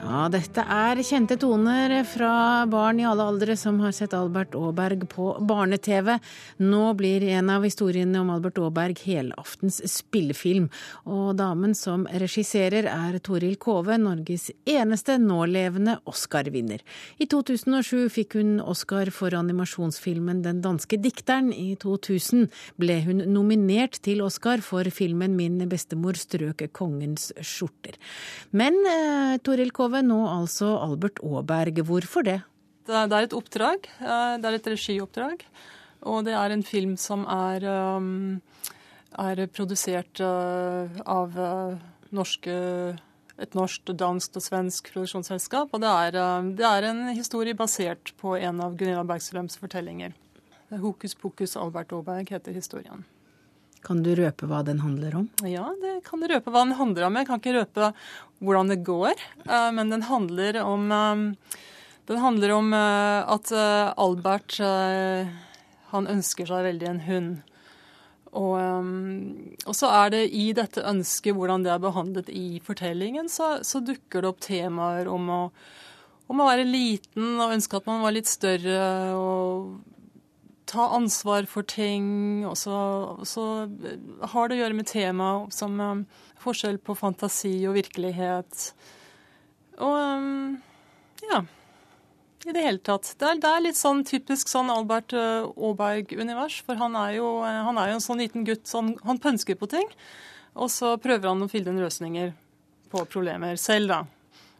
Ja, dette er kjente toner fra barn i alle aldre som har sett Albert Aaberg på barne-TV. Nå blir en av historiene om Albert Aaberg helaftens spillefilm. Og damen som regisserer er Toril Kove, Norges eneste nålevende Oscar-vinner. I 2007 fikk hun Oscar for animasjonsfilmen Den danske dikteren. I 2000 ble hun nominert til Oscar for filmen Min bestemor strøk kongens skjorter. Men eh, Toril Kove, nå altså Albert Aaberg. Hvorfor det? Det er et oppdrag. Eh, det er et regioppdrag. Og det er en film som er, eh, er produsert eh, av norske, et norsk, dansk og svensk produksjonsselskap. Og det er, det er en historie basert på en av Gunilla Bergstrøms fortellinger. 'Hokus pokus Albert Aaberg' heter historien. Kan du røpe hva den handler om? Ja, det kan røpe hva den handler om. Jeg kan ikke røpe hvordan det går, eh, men den handler om eh, Den handler om eh, at Albert han ønsker seg veldig en hund. Og, og, så er det i dette ønsket, hvordan det er behandlet i fortellingen, så, så dukker det opp temaer om å, om å være liten og ønske at man var litt større. og ta ansvar for ting. Og så, har det å gjøre med tema som um, forskjell på fantasi og virkelighet. Og um, ja. I det hele tatt. Det er, det er litt sånn typisk sånn Albert uh, Aaberg-univers. For han er, jo, uh, han er, jo, en sånn liten gutt sånn, Han pønsker på ting. Og så prøver han å finne løsninger på problemer selv, da.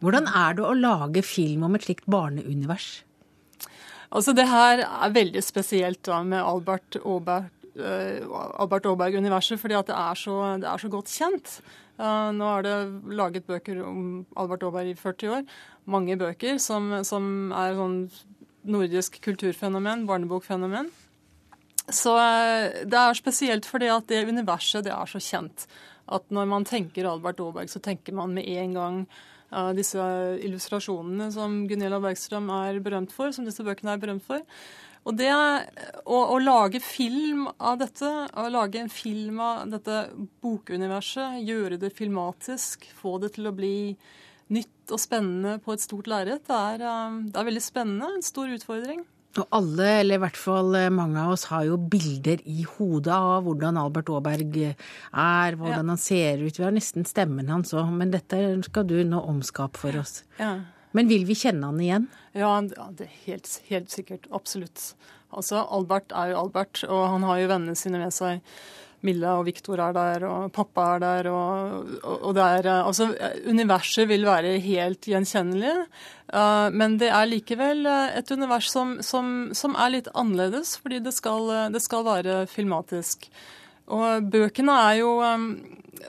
Hvordan er det å lage film om et slikt barneunivers? Altså Det her er veldig spesielt da med Albert Aaberg. Uh, Albert Aaberg-universet, fordi det er, så, det er så godt kjent. Uh, nå er det laget bøker om Albert Aaberg i 40 år. Mange bøker som, som er sånn nordisk kulturfenomen, barnebokfenomen. Så uh, det er spesielt fordi at det universet det er så kjent. At når man tenker Albert Aaberg, så tenker man med en gang av disse illustrasjonene som Gunilla Bergstrøm er berømt for, som disse bøkene er berømt for. Og det å, å, lage film av dette, å lage en film av dette bokuniverset, gjøre det filmatisk, få det til å bli nytt og spennende på et stort lerret, det, det, er veldig spennende. En stor utfordring. Og alle, eller i hvert fall eh, mange av oss, har jo bilder i hodet av hvordan Albert Aaberg er, hvordan ja. han ser ut. Vi har nesten stemmen hans òg, men dette skal du nå omskape for oss. Ja. Men vil vi kjenne han igjen? Ja, det er helt, helt sikkert. Absolutt. Altså, Albert er jo Albert, og han har jo vennene sine med seg. Milla og Viktor er der, og pappa er der. Og, og, og det er, eh, altså, universet vil være helt gjenkjennelig. Uh, men det er likevel eh, et univers som, som, som er litt annerledes, fordi det skal, det skal, være filmatisk. Og bøkene er jo um,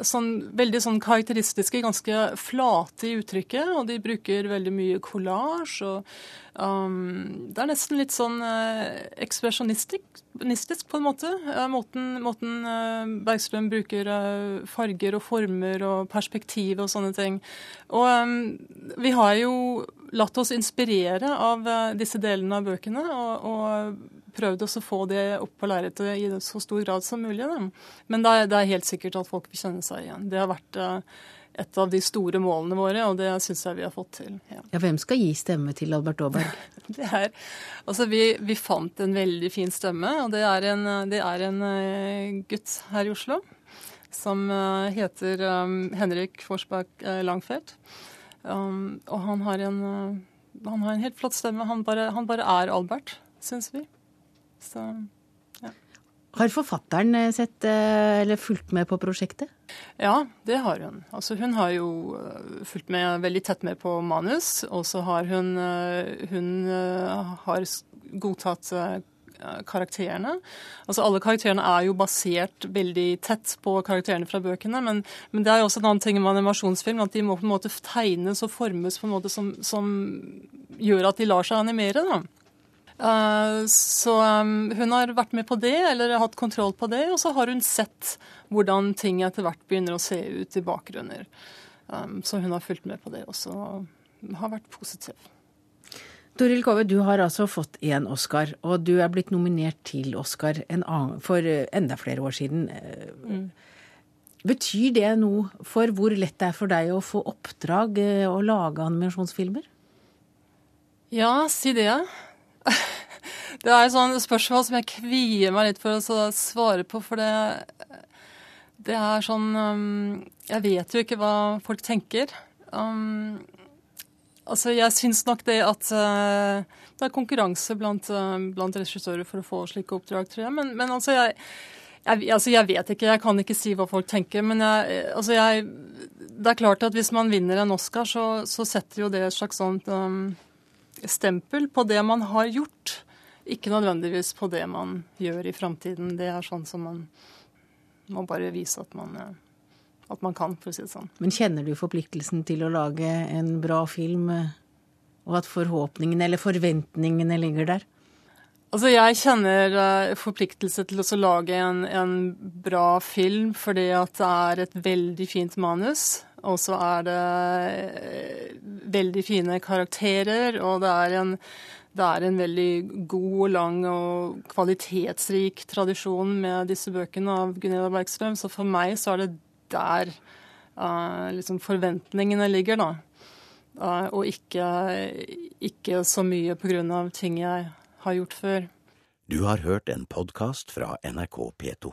sånn, veldig sånn karakteristiske, ganske flate i uttrykket. Og de bruker veldig mye kollasj. Um, det er nesten litt sånn uh, ekspresjonistisk på en måte. Uh, måten, måten uh, Bergstrøm bruker farger og former og perspektiv og sånne ting. Og um, vi har jo latt oss inspirere av disse delene av bøkene, og, og prøvd å få det opp på lerretet i så stor grad som mulig. Da. Men det er, det er, helt sikkert at folk vil kjenne seg igjen. Det har vært et av de store målene våre, og det syns jeg vi har fått til. Ja. ja hvem skal gi stemme til Albert Aaberg? det er, altså vi, vi, fant en veldig fin stemme, og det er en, det er en uh, gutt her i Oslo som uh, heter Henrik Forsbakk Langfeldt. Um, og han har, en, han har en helt flott stemme. Han bare, han bare er Albert, syns vi. Så har forfatteren eh, sett, eh, eller fulgt med på prosjektet? Ja, det har hun. Altså, hun har jo eh, fulgt med veldig tett med på manus, og så har hun, hun har godtatt karakterene. Altså Alle karakterene er jo basert veldig tett på karakterene fra bøkene, men, men det er jo også en annen ting med animasjonsfilm, at de må på en måte tegnes og formes på en måte som, som gjør at de lar seg animere. da. Eh, så um, hun har vært med på det, eller hatt kontroll på det, og så har hun sett hvordan ting etter hvert begynner å se ut i bakgrunner. Um, så hun har fulgt med på det også, og har vært positiv. Toril Kove, du har altså fått én Oscar, og du er blitt nominert til Oscar annen, for eh, enda flere år siden. Mm. Betyr det noe for hvor lett det er for deg å få oppdrag å lage animasjonsfilmer? Ja, si det. Det er et sånt spørsmål som jeg kvier meg litt for å svare på, for det, det er sånn um, Jeg vet jo ikke hva folk tenker. Um, altså, jeg syns nok det at uh, det er konkurranse blant, uh, blant, regissører for å få slike oppdrag, tror jeg. Men, men altså, jeg, jeg, altså, jeg vet ikke, jeg kan ikke si hva folk tenker. Men jeg, altså, jeg, det er klart at hvis man vinner en Oscar, så, så setter jo det et slags sånt um, stempel på det man har gjort. Ikke nødvendigvis på det man gjør i framtiden. Det er sånn som man må bare vise at man, eh, at man kan, for å si det sånn. Men kjenner du forpliktelsen til å lage en bra film, eh, og at forhåpningene eller forventningene ligger der? Altså, Jeg kjenner uh, forpliktelse til å lage en, en, bra film fordi at det er et veldig fint manus. Og så er det veldig fine karakterer, og det er en det er en veldig god lang og kvalitetsrik tradisjon med disse bøkene av Gunilla Bergstrøm. Så for meg så er det der uh, liksom forventningene ligger, da. Uh, og ikke, ikke så mye på grunn av ting jeg har gjort før. Du har hørt en podkast fra NRK P2.